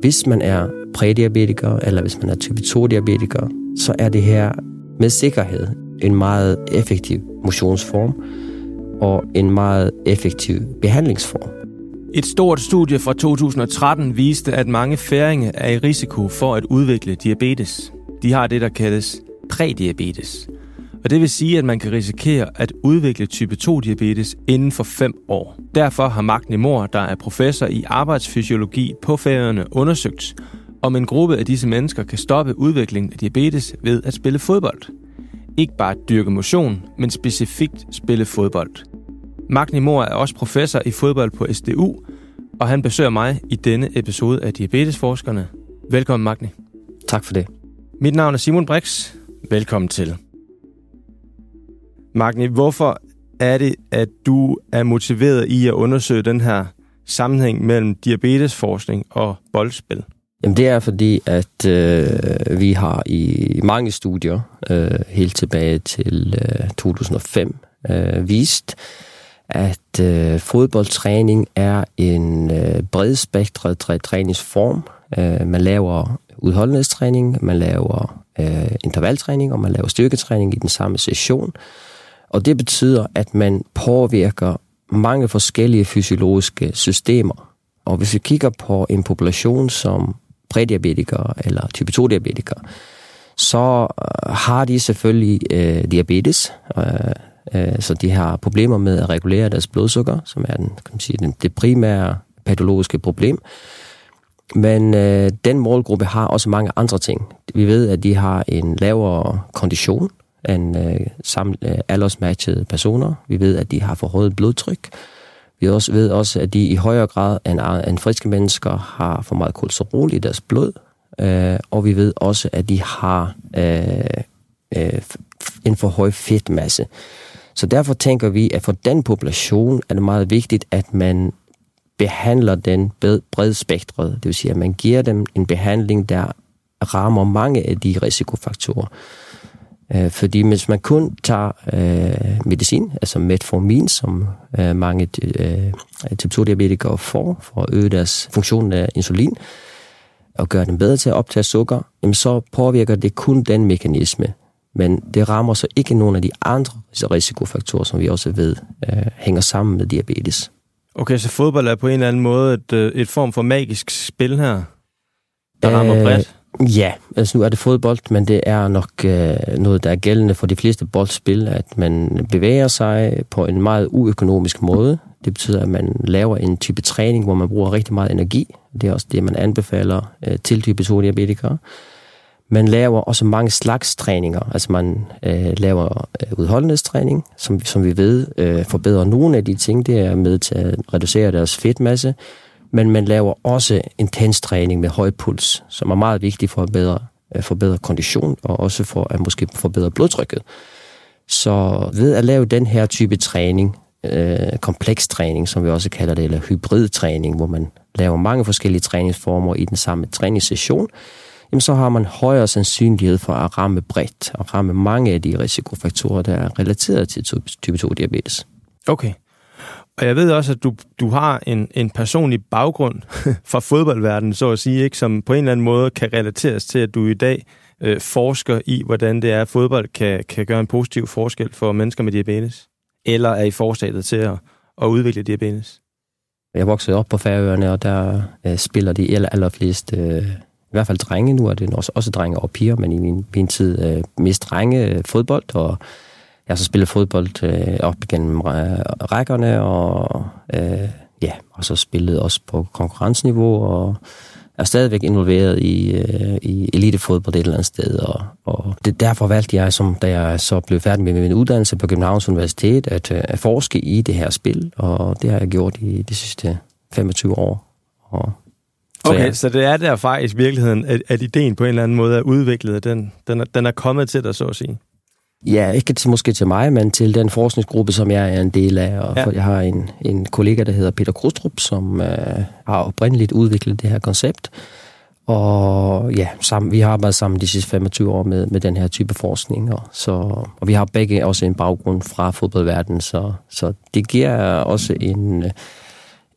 Hvis man er prædiabetiker, eller hvis man er type 2-diabetiker, så er det her med sikkerhed en meget effektiv motionsform og en meget effektiv behandlingsform. Et stort studie fra 2013 viste, at mange færinge er i risiko for at udvikle diabetes. De har det, der kaldes prædiabetes. Og det vil sige, at man kan risikere at udvikle type 2-diabetes inden for 5 år. Derfor har Magni Mor, der er professor i arbejdsfysiologi på færøerne, undersøgt, om en gruppe af disse mennesker kan stoppe udviklingen af diabetes ved at spille fodbold. Ikke bare dyrke motion, men specifikt spille fodbold. Magni Mor er også professor i fodbold på SDU, og han besøger mig i denne episode af Diabetesforskerne. Velkommen, Magni. Tak for det. Mit navn er Simon Brix. Velkommen til. Magni, hvorfor er det, at du er motiveret i at undersøge den her sammenhæng mellem diabetesforskning og boldspil? Jamen det er fordi, at øh, vi har i mange studier, øh, helt tilbage til øh, 2005, øh, vist, at øh, fodboldtræning er en øh, bredspektret træningsform. Øh, man laver udholdenhedstræning, man laver øh, intervaltræning, og man laver styrketræning i den samme session. Og det betyder, at man påvirker mange forskellige fysiologiske systemer. Og hvis vi kigger på en population som prædiabetikere eller type 2-diabetikere, så øh, har de selvfølgelig øh, diabetes, øh, øh, så de har problemer med at regulere deres blodsukker, som er den, kan man sige, den, det primære patologiske problem. Men øh, den målgruppe har også mange andre ting. Vi ved, at de har en lavere kondition end øh, sammen, øh, aldersmatchede personer. Vi ved, at de har forhøjet blodtryk. Vi også ved også, at de i højere grad end, end friske mennesker har for meget kolesterol i deres blod. Øh, og vi ved også, at de har øh, øh, en for høj fedtmasse. Så derfor tænker vi, at for den population er det meget vigtigt, at man behandler den bredspektret. Det vil sige, at man giver dem en behandling, der rammer mange af de risikofaktorer. Øh, fordi hvis man kun tager øh, medicin, altså metformin, som øh, mange øh, type 2-diabetikere får for at øge deres funktion af insulin, og gøre dem bedre til at optage sukker, jamen så påvirker det kun den mekanisme. Men det rammer så ikke nogen af de andre risikofaktorer, som vi også ved øh, hænger sammen med diabetes. Okay, så fodbold er på en eller anden måde et, øh, et form for magisk spil her, der rammer øh, bredt? Ja, altså nu er det fodbold, men det er nok øh, noget, der er gældende for de fleste boldspil, at man bevæger sig på en meget uøkonomisk måde. Det betyder, at man laver en type træning, hvor man bruger rigtig meget energi. Det er også det, man anbefaler øh, til type 2-diabetikere. Man laver også mange slags træninger. Altså man øh, laver øh, udholdenhedstræning, som, som vi ved øh, forbedrer nogle af de ting. Det er med til at reducere deres fedtmasse. Men man laver også intens træning med høj puls, som er meget vigtig for at bedre, øh, forbedre kondition og også for at måske forbedre blodtrykket. Så ved at lave den her type træning, øh, kompleks træning, som vi også kalder det, eller hybridtræning, hvor man laver mange forskellige træningsformer i den samme træningssession, jamen så har man højere sandsynlighed for at ramme bredt og ramme mange af de risikofaktorer, der er relateret til type 2-diabetes. Okay. Og jeg ved også, at du, du har en, en personlig baggrund fra fodboldverdenen, så at sige, ikke, som på en eller anden måde kan relateres til, at du i dag øh, forsker i, hvordan det er, at fodbold kan, kan gøre en positiv forskel for mennesker med diabetes. Eller er i forstatet til at, at udvikle diabetes? Jeg voksede op på Færøerne, og der øh, spiller de aller, allerflest, øh, i hvert fald drenge, nu er det også, også drenge og piger, men i min, min tid øh, mest drenge øh, fodbold, og jeg har så spillet fodbold øh, op gennem rækkerne, og, øh, ja, og så spillet også på konkurrenceniveau, og er stadigvæk involveret i, øh, i elitefodbold et eller andet sted. Og, og det, derfor valgte jeg, som, da jeg så blev færdig med min uddannelse på Københavns Universitet, at, øh, at forske i det her spil, og det har jeg gjort i de sidste 25 år. Og så okay, ja. så det er der faktisk i virkeligheden, at, at ideen på en eller anden måde er udviklet, den, den, er, den er kommet til dig, så at sige? Ja, ikke til, måske til mig, men til den forskningsgruppe, som jeg er en del af. Og ja. Jeg har en, en kollega, der hedder Peter Krustrup, som øh, har oprindeligt udviklet det her koncept. Og ja, sammen, vi har arbejdet sammen de sidste 25 år med, med den her type forskning. Og, så, og vi har begge også en baggrund fra fodboldverdenen, så, så det giver også en,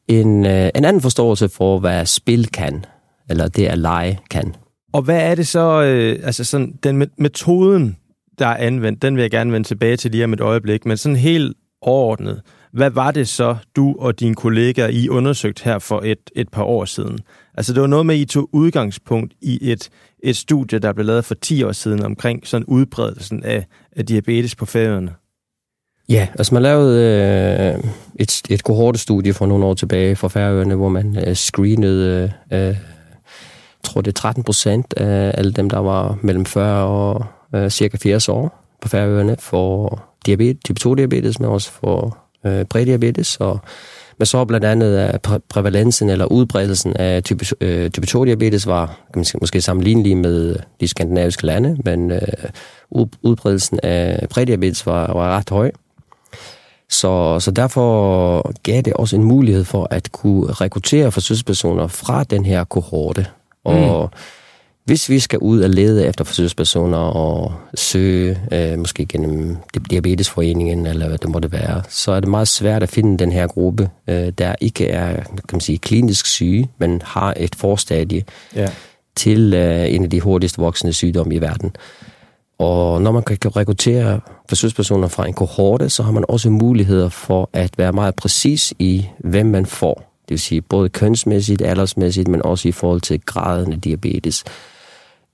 en, øh, en anden forståelse for, hvad spil kan. eller det at lege kan. Og hvad er det så, øh, altså sådan, den metoden, der er anvendt, den vil jeg gerne vende tilbage til lige om et øjeblik, men sådan helt overordnet, hvad var det så, du og dine kollegaer I undersøgt her for et, et par år siden? Altså det var noget med, at I tog udgangspunkt i et, et studie, der blev lavet for 10 år siden omkring sådan udbredelsen af, af diabetes på færøerne. Ja, altså man lavede øh, et, et kohortestudie for nogle år tilbage fra Færøerne, hvor man øh, screenede, øh, tror det er 13 procent af alle dem, der var mellem 40 og øh, cirka 80 år på Færøerne for diabetes, type 2-diabetes, men også for øh, prædiabetes, og men så blandt andet at præ- prævalensen eller udbredelsen af type, øh, type 2-diabetes var kan man måske sammenlignelig med øh, de skandinaviske lande, men øh, udbredelsen af prædiabetes var, var ret høj. Så, så derfor gav det også en mulighed for at kunne rekruttere forsøgspersoner fra den her kohorte. Og mm hvis vi skal ud og lede efter forsøgspersoner og søge, øh, måske gennem Diabetesforeningen eller hvad det måtte være, så er det meget svært at finde den her gruppe, øh, der ikke er kan man sige, klinisk syge, men har et forstadie ja. til øh, en af de hurtigst voksende sygdomme i verden. Og når man kan rekruttere forsøgspersoner fra en kohorte, så har man også muligheder for at være meget præcis i, hvem man får. Det vil sige både kønsmæssigt, aldersmæssigt, men også i forhold til graden af diabetes.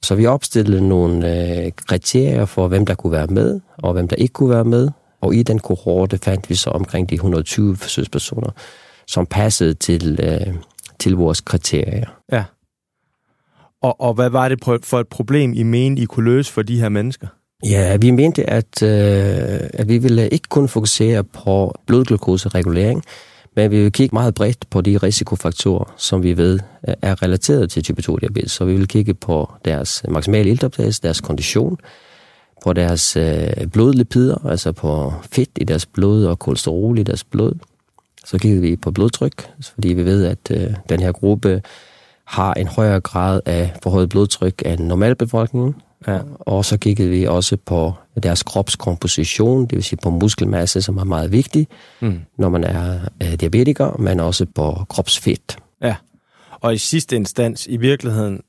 Så vi opstillede nogle øh, kriterier for, hvem der kunne være med, og hvem der ikke kunne være med. Og i den kohorte fandt vi så omkring de 120 forsøgspersoner, som passede til, øh, til vores kriterier. Ja. Og, og hvad var det for et problem, I mente, I kunne løse for de her mennesker? Ja, vi mente, at, øh, at vi ville ikke kun fokusere på blodglukoseregulering, men vi vil kigge meget bredt på de risikofaktorer, som vi ved øh, er relateret til type 2-diabetes. Så vi vil kigge på deres maksimale iltoptagelse, deres kondition, på deres øh, blodlipider, altså på fedt i deres blod og kolesterol i deres blod. Så kigger vi på blodtryk, fordi vi ved, at øh, den her gruppe har en højere grad af forhøjet blodtryk end normalbefolkningen. Ja. Og så kiggede vi også på deres kropskomposition, det vil sige på muskelmasse, som er meget vigtig, mm. når man er øh, diabetiker, men også på kropsfedt. Ja, og i sidste instans, i virkeligheden,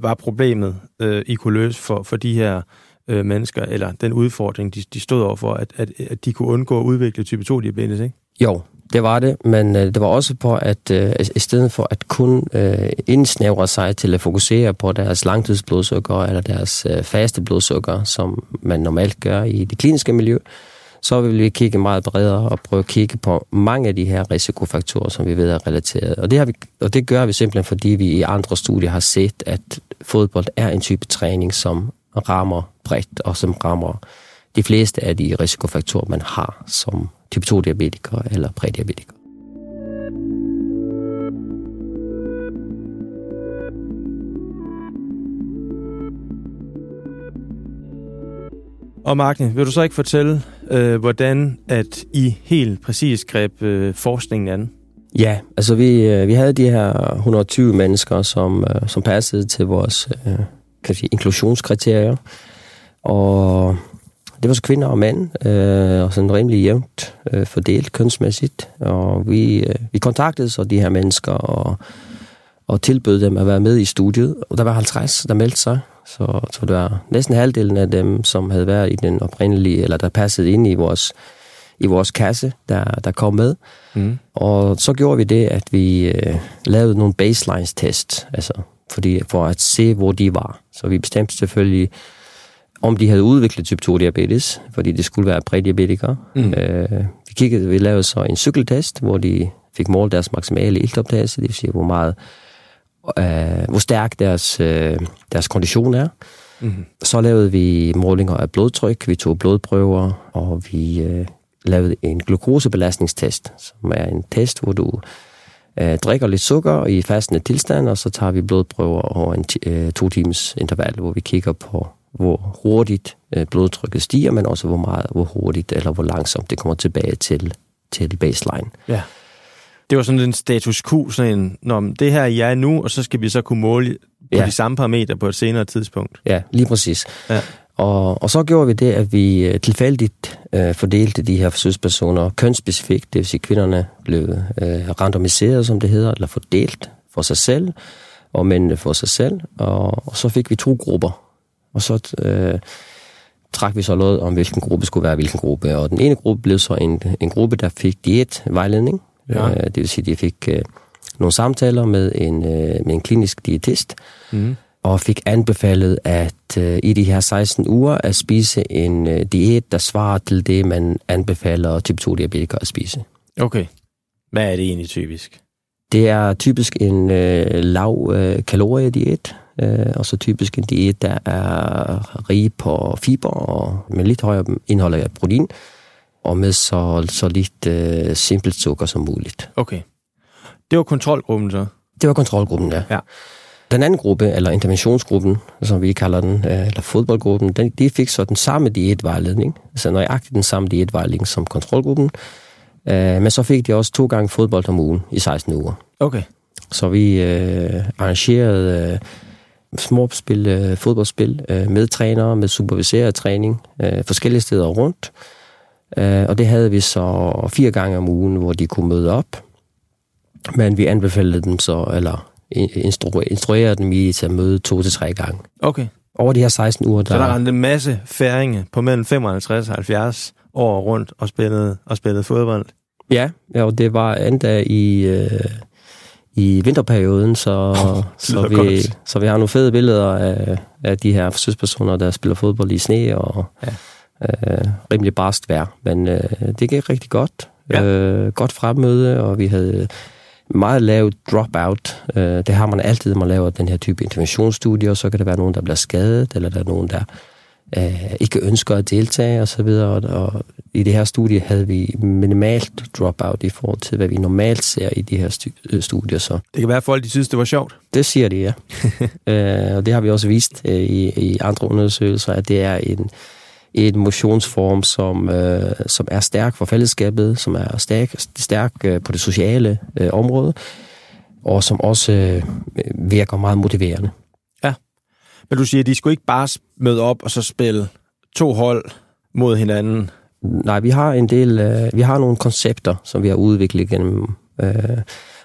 var problemet, øh, I kunne løse for, for de her øh, mennesker, eller den udfordring, de, de stod overfor, at, at, at de kunne undgå at udvikle type 2-diabetes, ikke? Jo, det var det, men øh, det var også på, at øh, i stedet for at kun øh, indsnævre sig til at fokusere på deres langtidsblodsukker eller deres øh, faste blodsukker, som man normalt gør i det kliniske miljø, så vil vi kigge meget bredere og prøve at kigge på mange af de her risikofaktorer, som vi ved er relateret. Og det, har vi, og det gør vi simpelthen, fordi vi i andre studier har set, at fodbold er en type træning, som rammer bredt og som rammer de fleste af de risikofaktorer, man har som type 2-diabetiker eller prædiabetiker. Og Magne, vil du så ikke fortælle, øh, hvordan at I helt præcis greb øh, forskningen an? Ja, altså vi, øh, vi havde de her 120 mennesker, som, øh, som passede til vores øh, kan sige, inklusionskriterier. Og det var så kvinder og mænd, øh, og sådan rimelig jævnt øh, fordelt kønsmæssigt. Og vi, øh, vi kontaktede så de her mennesker og, og tilbød dem at være med i studiet. Og der var 50, der meldte sig. Så, så det var næsten halvdelen af dem, som havde været i den oprindelige, eller der passede ind i vores, i vores kasse, der, der kom med. Mm. Og så gjorde vi det, at vi øh, lavede nogle baselines-test, altså fordi, for at se, hvor de var. Så vi bestemte selvfølgelig, om de havde udviklet type 2-diabetes, fordi det skulle være prædiabetikere. Mm. Øh, vi kiggede, vi lavede så en cykeltest, hvor de fik målt deres maksimale iltoptagelse, det vil sige, hvor meget, øh, hvor stærk deres, øh, deres kondition er. Mm. Så lavede vi målinger af blodtryk, vi tog blodprøver, og vi øh, lavede en glukosebelastningstest, som er en test, hvor du øh, drikker lidt sukker i fastende tilstand, og så tager vi blodprøver over en øh, to times interval, hvor vi kigger på hvor hurtigt øh, blodtrykket stiger, men også hvor meget, hvor hurtigt eller hvor langsomt det kommer tilbage til, til baseline. Ja. Det var sådan en status quo, sådan en, Nå, det her er jeg nu, og så skal vi så kunne måle på ja. de samme parametre på et senere tidspunkt. Ja, lige præcis. Ja. Og, og så gjorde vi det, at vi øh, tilfældigt øh, fordelte de her forsøgspersoner kønsspecifikt, det vil sige, at kvinderne blev øh, randomiseret, som det hedder, eller fordelt for sig selv, og mændene for sig selv. Og, og så fik vi to grupper, og så øh, trak vi så noget om, hvilken gruppe skulle være hvilken gruppe. Og den ene gruppe blev så en, en gruppe, der fik diætvejledning. Ja. Øh, det vil sige, de fik øh, nogle samtaler med en, øh, med en klinisk diætist, mm. og fik anbefalet at øh, i de her 16 uger at spise en øh, diæt, der svarer til det, man anbefaler type 2-diabetikere at spise. Okay. Hvad er det egentlig typisk? Det er typisk en øh, lav øh, kaloriediæt, øh, og så typisk en diæt, der er rig på fiber og med lidt højere indhold af protein, og med så, så lidt øh, simpelt sukker som muligt. Okay. Det var kontrolgruppen så? Det var kontrolgruppen, ja. ja. Den anden gruppe, eller interventionsgruppen, som vi kalder den, øh, eller fodboldgruppen, den, de fik så den samme diætvejledning, altså nøjagtigt den samme diætvejledning som kontrolgruppen, øh, men så fik de også to gange fodbold om ugen i 16 uger. Okay. Så vi øh, arrangerede øh, småspil, øh, fodboldspil øh, med trænere, med superviseret træning, øh, forskellige steder rundt. Øh, og det havde vi så fire gange om ugen, hvor de kunne møde op. Men vi anbefalede dem så, eller instru- instruerede dem i til at møde to til tre gange. Okay. Over de her 16 uger, der... Så der er en masse færinge på mellem 55 og 70 år rundt og spillede, og spillede fodbold? Ja, og det var endda i... Øh, i vinterperioden, så, oh, så, vi, så vi har nogle fede billeder af, af de her forsøgspersoner, der spiller fodbold i sne og ja. øh, rimelig barst vejr. Men øh, det gik rigtig godt. Ja. Øh, godt fremmøde, og vi havde meget lavt dropout. Øh, det har man altid, når man laver den her type interventionsstudier, så kan der være nogen, der bliver skadet, eller der er nogen, der øh, ikke ønsker at deltage osv. Og, og i det her studie havde vi minimalt dropout i forhold til, hvad vi normalt ser i de her øh, studier. Så. Det kan være, at folk de synes, det var sjovt. Det siger de, ja. øh, og det har vi også vist øh, i, i andre undersøgelser, at det er en, en motionsform, som, øh, som er stærk for fællesskabet, som er stærk, stærk øh, på det sociale øh, område, og som også øh, virker meget motiverende. Men du siger, at de skulle ikke bare møde op og så spille to hold mod hinanden? Nej, vi har en del, øh, vi har nogle koncepter, som vi har udviklet gennem øh,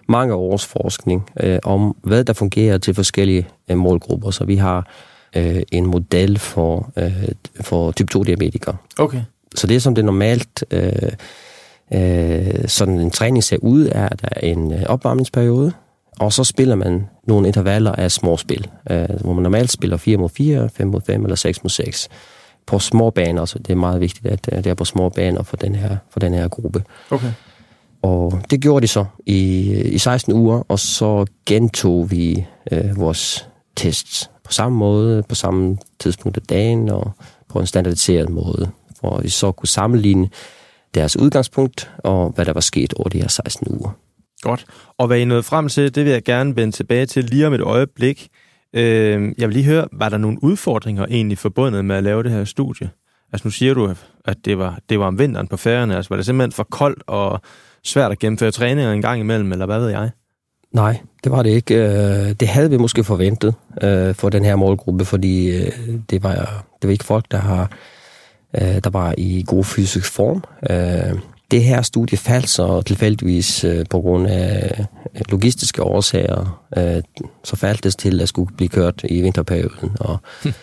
mange års forskning øh, om, hvad der fungerer til forskellige øh, målgrupper. Så vi har øh, en model for, øh, for type 2-diabetikere. Okay. Så det, som det normalt øh, øh, sådan en træning ser ud, er, at der er en øh, opvarmningsperiode, og så spiller man nogle intervaller af små spil, øh, hvor man normalt spiller 4 mod 4, 5 mod 5 eller 6 mod 6 på små baner, så det er meget vigtigt, at øh, det er på små baner for den her, for den her gruppe. Okay. Og det gjorde de så i, i 16 uger, og så gentog vi øh, vores tests på samme måde, på samme tidspunkt af dagen, og på en standardiseret måde, hvor vi så kunne sammenligne deres udgangspunkt og hvad der var sket over de her 16 uger. Godt. Og hvad I nåede frem til, det vil jeg gerne vende tilbage til lige om et øjeblik. Øh, jeg vil lige høre, var der nogle udfordringer egentlig forbundet med at lave det her studie? Altså nu siger du, at det var, det var om vinteren på færgerne. Altså var det simpelthen for koldt og svært at gennemføre træninger en gang imellem, eller hvad ved jeg? Nej, det var det ikke. Øh, det havde vi måske forventet øh, for den her målgruppe, fordi øh, det var, det var ikke folk, der har der var i god fysisk form det her studie faldt så tilfældigvis øh, på grund af logistiske årsager. Øh, så faldt det til at skulle blive kørt i vinterperioden. Og, hm.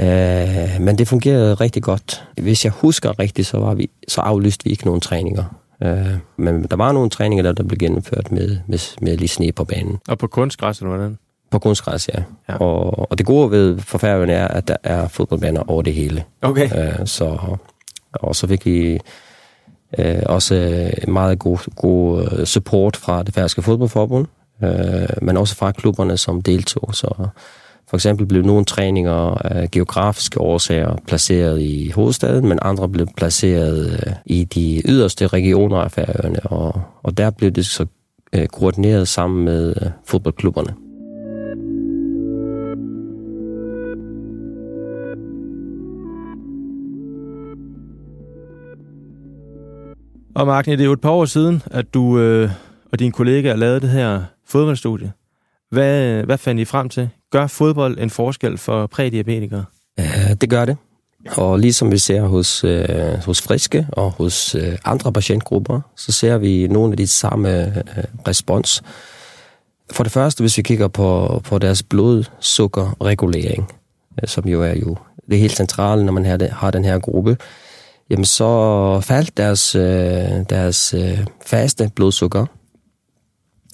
øh, men det fungerede rigtig godt. Hvis jeg husker rigtigt, så, var vi, så aflyste vi ikke nogen træninger. Øh, men der var nogle træninger, der, der blev gennemført med, med, med lige sne på banen. Og på kunstgræs, eller hvordan? På kunstgræs, ja. ja. Og, og det gode ved for Færøerne er, at der er fodboldbaner over det hele. Okay. Øh, så, og så fik vi Øh, også øh, meget god, god øh, support fra det færske fodboldforbund, øh, men også fra klubberne, som deltog. Så for eksempel blev nogle træninger af geografiske årsager placeret i hovedstaden, men andre blev placeret øh, i de yderste regioner af Færøerne, og, og der blev det så øh, koordineret sammen med øh, fodboldklubberne. Og Magne, det er jo et par år siden, at du øh, og dine kollegaer lavede det her fodboldstudie. Hvad, hvad fandt I frem til? Gør fodbold en forskel for prædiabetikere? Ja, det gør det. Og ligesom vi ser hos, øh, hos friske og hos øh, andre patientgrupper, så ser vi nogle af de samme øh, respons. For det første, hvis vi kigger på, på deres blodsukkerregulering, øh, som jo er jo det helt centrale, når man har, det, har den her gruppe, jamen så faldt deres, øh, deres øh, faste blodsukker.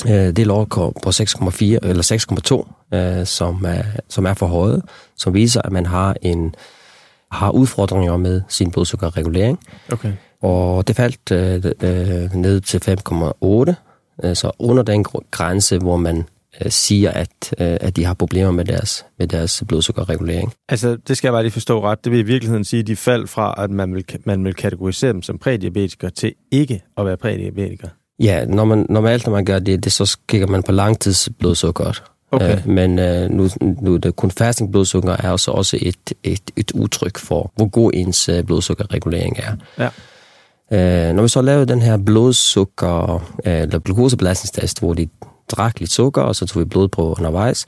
Det lå på 6,4 eller 6,2, som er, som er for højet, som viser, at man har en har udfordringer med sin blodsukkerregulering. Okay. Og det faldt øh, ned til 5,8, så under den grænse, hvor man øh, siger, at, øh, at de har problemer med deres, med deres blodsukkerregulering. Altså, det skal jeg bare lige forstå ret. Det vil i virkeligheden sige, at de faldt fra, at man vil, man vil kategorisere dem som prædiabetikere til ikke at være prædiabetikere. Ja, når man, normalt når man gør det, det så kigger man på langtidsblodsukkeret. Okay. Uh, men uh, nu, nu det kun fasting blodsukker er også, også et, et, et udtryk for, hvor god ens uh, blodsukkerregulering er. Ja. Uh, når vi så lavede den her blodsukker, uh, eller glukosebelastningstest, hvor de drak lidt sukker, og så tog vi blod på undervejs,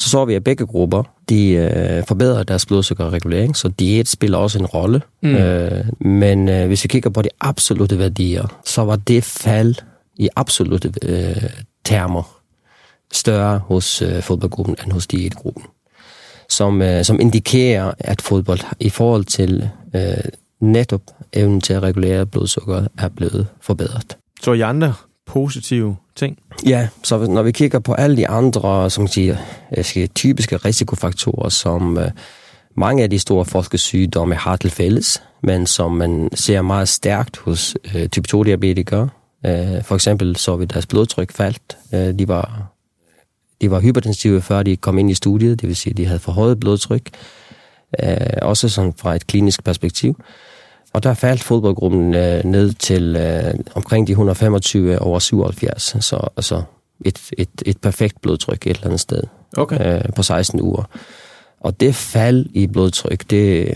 så så vi, at begge grupper, de øh, forbedrer deres blodsukkerregulering, så diæt spiller også en rolle. Mm. Øh, men øh, hvis vi kigger på de absolute værdier, så var det fald i absolute øh, termer større hos øh, fodboldgruppen end hos diætgruppen. Som, øh, som indikerer, at fodbold i forhold til øh, netop evnen til at regulere blodsukker er blevet forbedret. Så I andre positive ting? Ja, så når vi kigger på alle de andre som siger, typiske risikofaktorer, som øh, mange af de store folkesygdomme har til fælles, men som man ser meget stærkt hos øh, type 2-diabetikere. Øh, for eksempel så vi deres blodtryk faldt. Øh, de, var, de var hypertensive, før de kom ind i studiet, det vil sige, at de havde forhøjet blodtryk. Øh, også sådan fra et klinisk perspektiv. Og der faldt fodboldgruppen øh, ned til øh, omkring de 125 over 77, så altså et, et, et perfekt blodtryk et eller andet sted okay. øh, på 16 uger. Og det fald i blodtryk, det,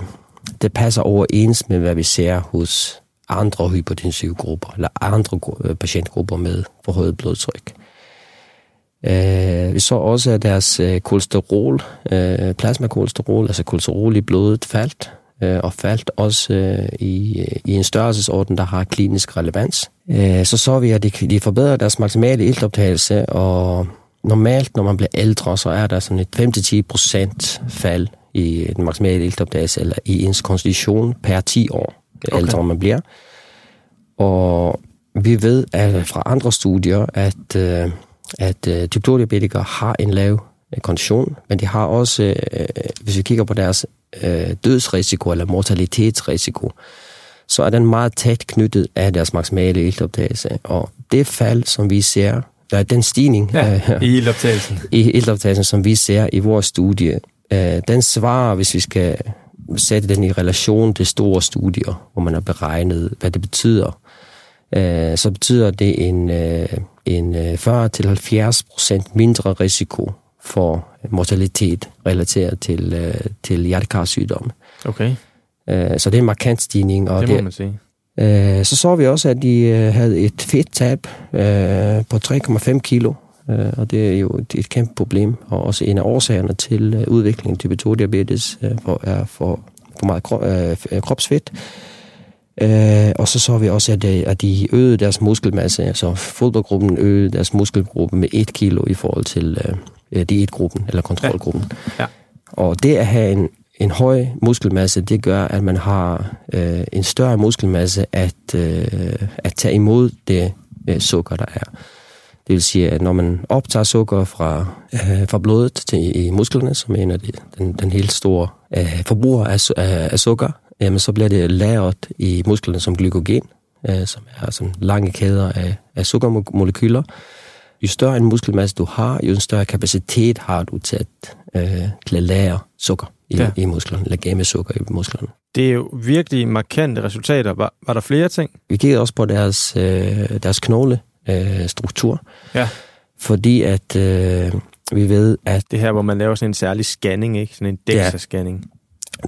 det passer overens med, hvad vi ser hos andre hypertensive grupper, eller andre øh, patientgrupper med forhøjet blodtryk. Øh, vi så også, at deres øh, kolesterol, øh, plasmakolesterol, altså kolesterol i blodet, faldt øh, og faldt også øh, i, i en størrelsesorden, der har klinisk relevans. Øh, så så vi, at de, de forbedrer deres maksimale iltoptagelse, og normalt, når man bliver ældre, så er der sådan et 5-10% fald i den maksimale iltoptagelse, eller i ens konstitution per 10 år, okay. ældre man bliver. Og vi ved at fra andre studier, at, øh, at øh, type 2-diabetikere har en lav kondition, men de har også, øh, hvis vi kigger på deres øh, dødsrisiko eller mortalitetsrisiko, så er den meget tæt knyttet af deres maksimale iltoptagelse. Og det fald, som vi ser, der er den stigning ja, øh, i iltoptagelsen. i iltoptagelsen, som vi ser i vores studie, øh, den svarer, hvis vi skal sætte den i relation til store studier, hvor man har beregnet, hvad det betyder, øh, så betyder det en, øh, en 40-70% mindre risiko for mortalitet relateret til, øh, til hjertekarsygdomme. Okay. Øh, så det er en markant stigning. Og det må man sige. Øh, så så vi også, at de øh, havde et fedttab øh, på 3,5 kilo, øh, og det er jo et, et kæmpe problem, og også en af årsagerne til øh, udviklingen type 2-diabetes øh, for, er for, for meget krop, øh, kropsfedt. Øh, og så så vi også, at de, at de øgede deres muskelmasse, altså fodboldgruppen øgede deres muskelgruppe med 1 kilo i forhold til øh, øh, diætgruppen eller kontrolgruppen. Ja. Ja. Og det at have en, en høj muskelmasse, det gør, at man har øh, en større muskelmasse at, øh, at tage imod det øh, sukker, der er. Det vil sige, at når man optager sukker fra, øh, fra blodet til i musklerne, som er en af de, den, den helt store øh, forbruger af, af, af sukker, jamen, så bliver det lagret i musklerne som glykogen, øh, som er sådan lange kæder af, af sukkermolekyler jo større en muskelmasse du har, jo større kapacitet har du til at, øh, til at lære sukker i, ja. i musklerne, eller game sukker i musklerne. Det er jo virkelig markante resultater. Var, var der flere ting? Vi kiggede også på deres, øh, deres knogle øh, struktur. Ja. Fordi at øh, vi ved, at... Det her, hvor man laver sådan en særlig scanning, ikke? Sådan en DEXA-scanning.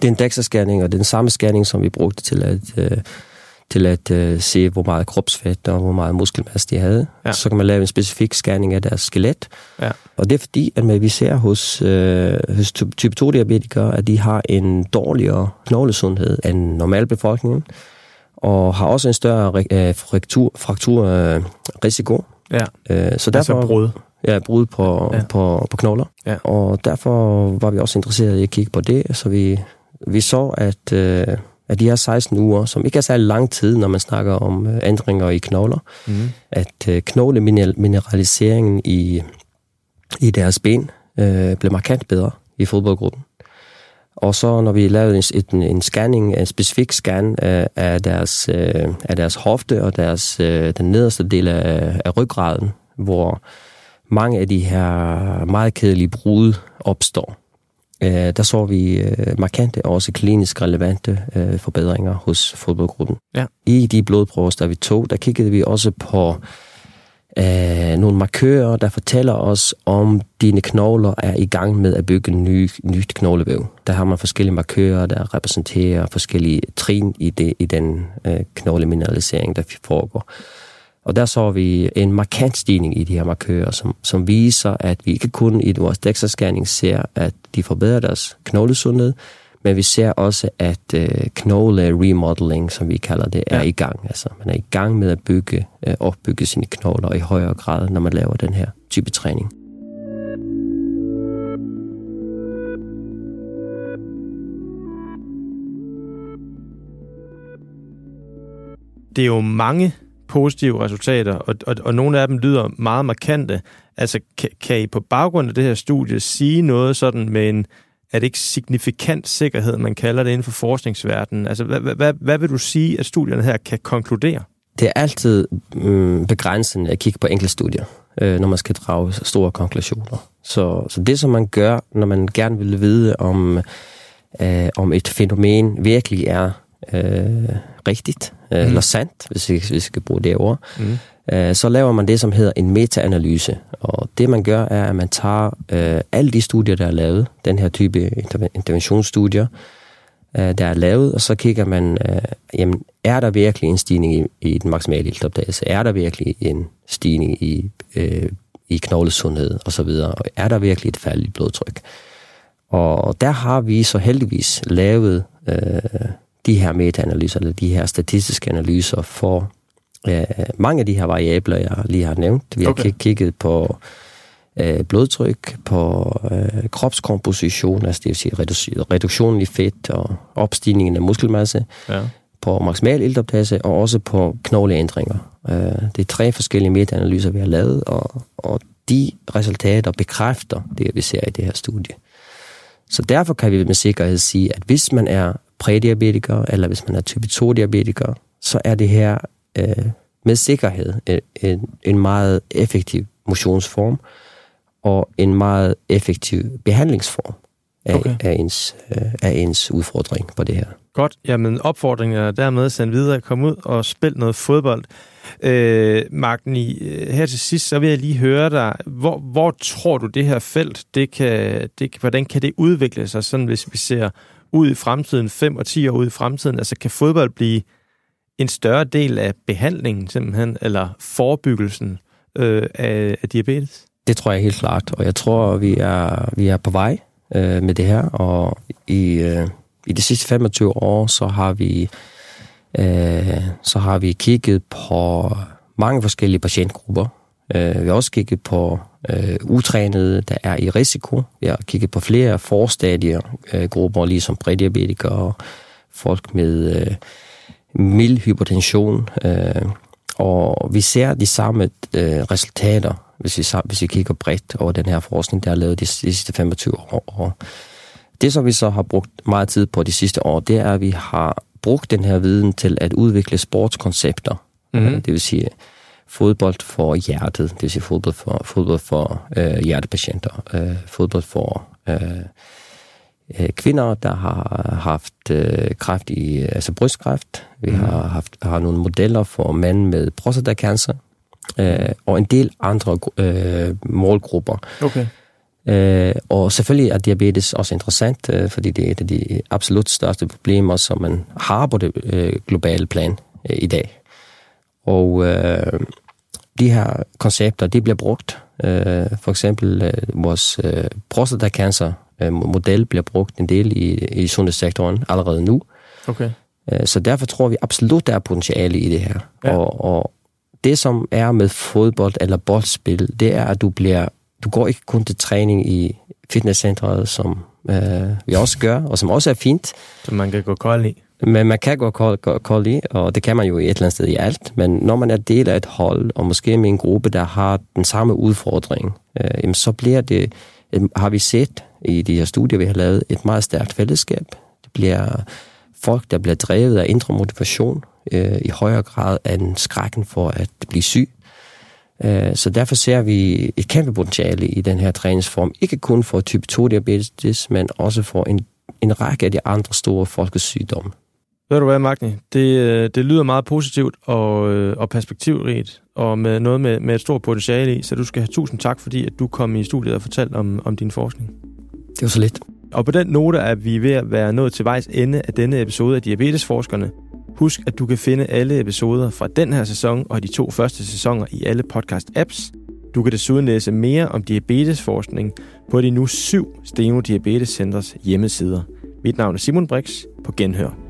Det er en DEXA-scanning, og det er den samme scanning, som vi brugte til at... Øh, til at øh, se, hvor meget kropsfedt og hvor meget muskelmasse de havde. Ja. Så kan man lave en specifik scanning af deres skelet. Ja. Og det er fordi, at vi ser hos, øh, hos type 2-diabetikere, at de har en dårligere knoglesundhed end normalbefolkningen, og har også en større øh, fraktur, frakturrisiko. Ja, øh, så derfor, altså brud. Ja, brud på, ja. på, på knogler. Ja. Og derfor var vi også interesserede i at kigge på det, så vi, vi så, at, øh, at de her 16 uger, som ikke er særlig lang tid, når man snakker om øh, ændringer i knogler, Mm. at øh, knoglemineraliseringen i, i deres ben øh, blev markant bedre i fodboldgruppen. Og så når vi lavede en, en, en scanning, en specifik scan af, af, deres, øh, af deres hofte og deres, øh, den nederste del af, af ryggraden, hvor mange af de her meget kedelige brud opstår, øh, der så vi øh, markante og også klinisk relevante øh, forbedringer hos fodboldgruppen. Ja. I de blodprøver, der vi tog, der kiggede vi også på øh, nogle markører, der fortæller os, om dine knogler er i gang med at bygge ny, nyt knoglevæv. Der har man forskellige markører, der repræsenterer forskellige trin i, det, i den øh, knoglemineralisering, der foregår. Og der så vi en markant stigning i de her markører, som, som viser, at vi ikke kun i vores DEXA-scanning ser, at de forbedrer deres knoglesundhed, men vi ser også, at øh, knogle remodeling, som vi kalder det, er Ja. i gang. Altså, man er i gang med at bygge, øh, opbygge sine knogler i højere grad, når man laver den her type træning. Det er jo mange positive resultater, og, og, og nogle af dem lyder meget markante. Altså, kan, kan I på baggrund af det her studie sige noget sådan med en, er det ikke signifikant sikkerhed, man kalder det inden for forskningsverdenen? Altså, hvad, hvad, hvad vil du sige, at studierne her kan konkludere? Det er altid mm, begrænsende at kigge på enkeltstudier, øh, når man skal drage store konklusioner. Så, så det, som man gør, når man gerne vil vide, om, øh, om et fænomen virkelig er øh, rigtigt øh, Mhm. eller sandt, hvis vi, hvis vi skal bruge det ord, Mm. øh, så laver man det, som hedder en meta-analyse. Og det, man gør, er, at man tager øh, alle de studier, der er lavet, den her type interve- interventionsstudier, øh, der er lavet, og så kigger man, øh, jamen, er der virkelig en stigning i, i den maksimale iltopdagelse? Er der virkelig en stigning i, øh, i knoglesundhed og så videre? Og er der virkelig et fald i blodtryk? Og der har vi så heldigvis lavet øh, de her meta-analyser, eller de her statistiske analyser for øh, mange af de her variabler, jeg lige har nævnt. Vi har Okay. kigget på øh, blodtryk, på øh, kropskomposition, altså det vil sige redu- reduktionen i fedt og opstigningen af muskelmasse, Ja. på maksimal iltoptagelse og også på knogleændringer. Øh, det er tre forskellige metaanalyser, vi har lavet, og, og de resultater bekræfter det, vi ser i det her studie. Så derfor kan vi med sikkerhed sige, at hvis man er prædiabetiker, eller hvis man er type 2-diabetiker, så er det her øh, med sikkerhed en, en, en meget effektiv motionsform, og en meget effektiv behandlingsform af, Okay. okay. af, ens, øh, af ens udfordring på det her. Godt. Jamen, opfordringen er dermed sendt videre. Kom ud og spil noget fodbold. Øh, Magni, øh, her til sidst, så vil jeg lige høre dig. Hvor, hvor tror du, det her felt, det kan, det, hvordan kan det udvikle sig, sådan hvis vi ser ud i fremtiden, 5 og 10 år ud i fremtiden? Altså, kan fodbold blive en større del af behandlingen simpelthen, eller forebyggelsen øh, af, af diabetes? Det tror jeg helt klart, og jeg tror, vi er, vi er på vej øh, med det her, og i, øh, i de sidste 25 år, så har vi øh, så har vi kigget på mange forskellige patientgrupper. Øh, vi har også kigget på øh, utrænede, der er i risiko. Vi har kigget på flere forstadier øh, grupper, ligesom prædiabetikere, folk med øh, mild hypertension, øh, og vi ser de samme øh, resultater, hvis vi, hvis vi kigger bredt over den her forskning, der er lavet de, de sidste 25 år. Og det, som vi så har brugt meget tid på de sidste år, det er, at vi har brugt den her viden til at udvikle sportskoncepter. Mhm. Øh, Det vil sige fodbold for hjertet, det vil sige fodbold for, fodbold for øh, hjertepatienter, øh, fodbold for øh, øh, kvinder, der har haft øh, kræft i, altså brystkræft. Vi Mhm. har haft har nogle modeller for mænd med prostatacancer, øh, og en del andre øh, målgrupper. Okay. Øh, og selvfølgelig er diabetes også interessant, øh, fordi det er et af de absolut største problemer, som man har på det øh, globale plan øh, i dag. Og øh, de her koncepter, de bliver brugt. Øh, for eksempel øh, vores øh, prostatacancer øh, model bliver brugt en del i, i sundhedssektoren allerede nu. Okay. Øh, Så derfor tror vi absolut, der er potentiale i det her. Ja. Og, og det, som er med fodbold eller boldspil, det er, at du bliver, du går ikke kun til træning i fitnesscentret, som øh, vi også gør, og som også er fint. Som man kan gå kold i. Men man kan gå kold, i, og det kan man jo et eller andet sted i alt. Men når man er del af et hold, og måske med en gruppe, der har den samme udfordring, øh, jamen så bliver det, øh, har vi set i de her studier, vi har lavet, et meget stærkt fællesskab. Det bliver folk, der bliver drevet af indre motivation øh, i højere grad end skrækken for at blive syg. Øh, så derfor ser vi et kæmpe potentiale i den her træningsform. Ikke kun for type 2 diabetes, men også for en, en række af de andre store folkesygdomme. Ved du hvad, Magni? Det, øh, det lyder meget positivt og, øh, og perspektivrigt, og med noget med, med et stort potentiale i, så du skal have tusind tak, fordi at du kom i studiet og fortalte om, om din forskning. Det var så lidt. Og på den note er vi ved at være nået til vejs ende af denne episode af Diabetesforskerne. Husk, at du kan finde alle episoder fra den her sæson og de to første sæsoner i alle podcast-apps. Du kan desuden læse mere om diabetesforskning på de nu syv Steno Diabetes Centers hjemmesider. Mit navn er Simon Brix. På genhør.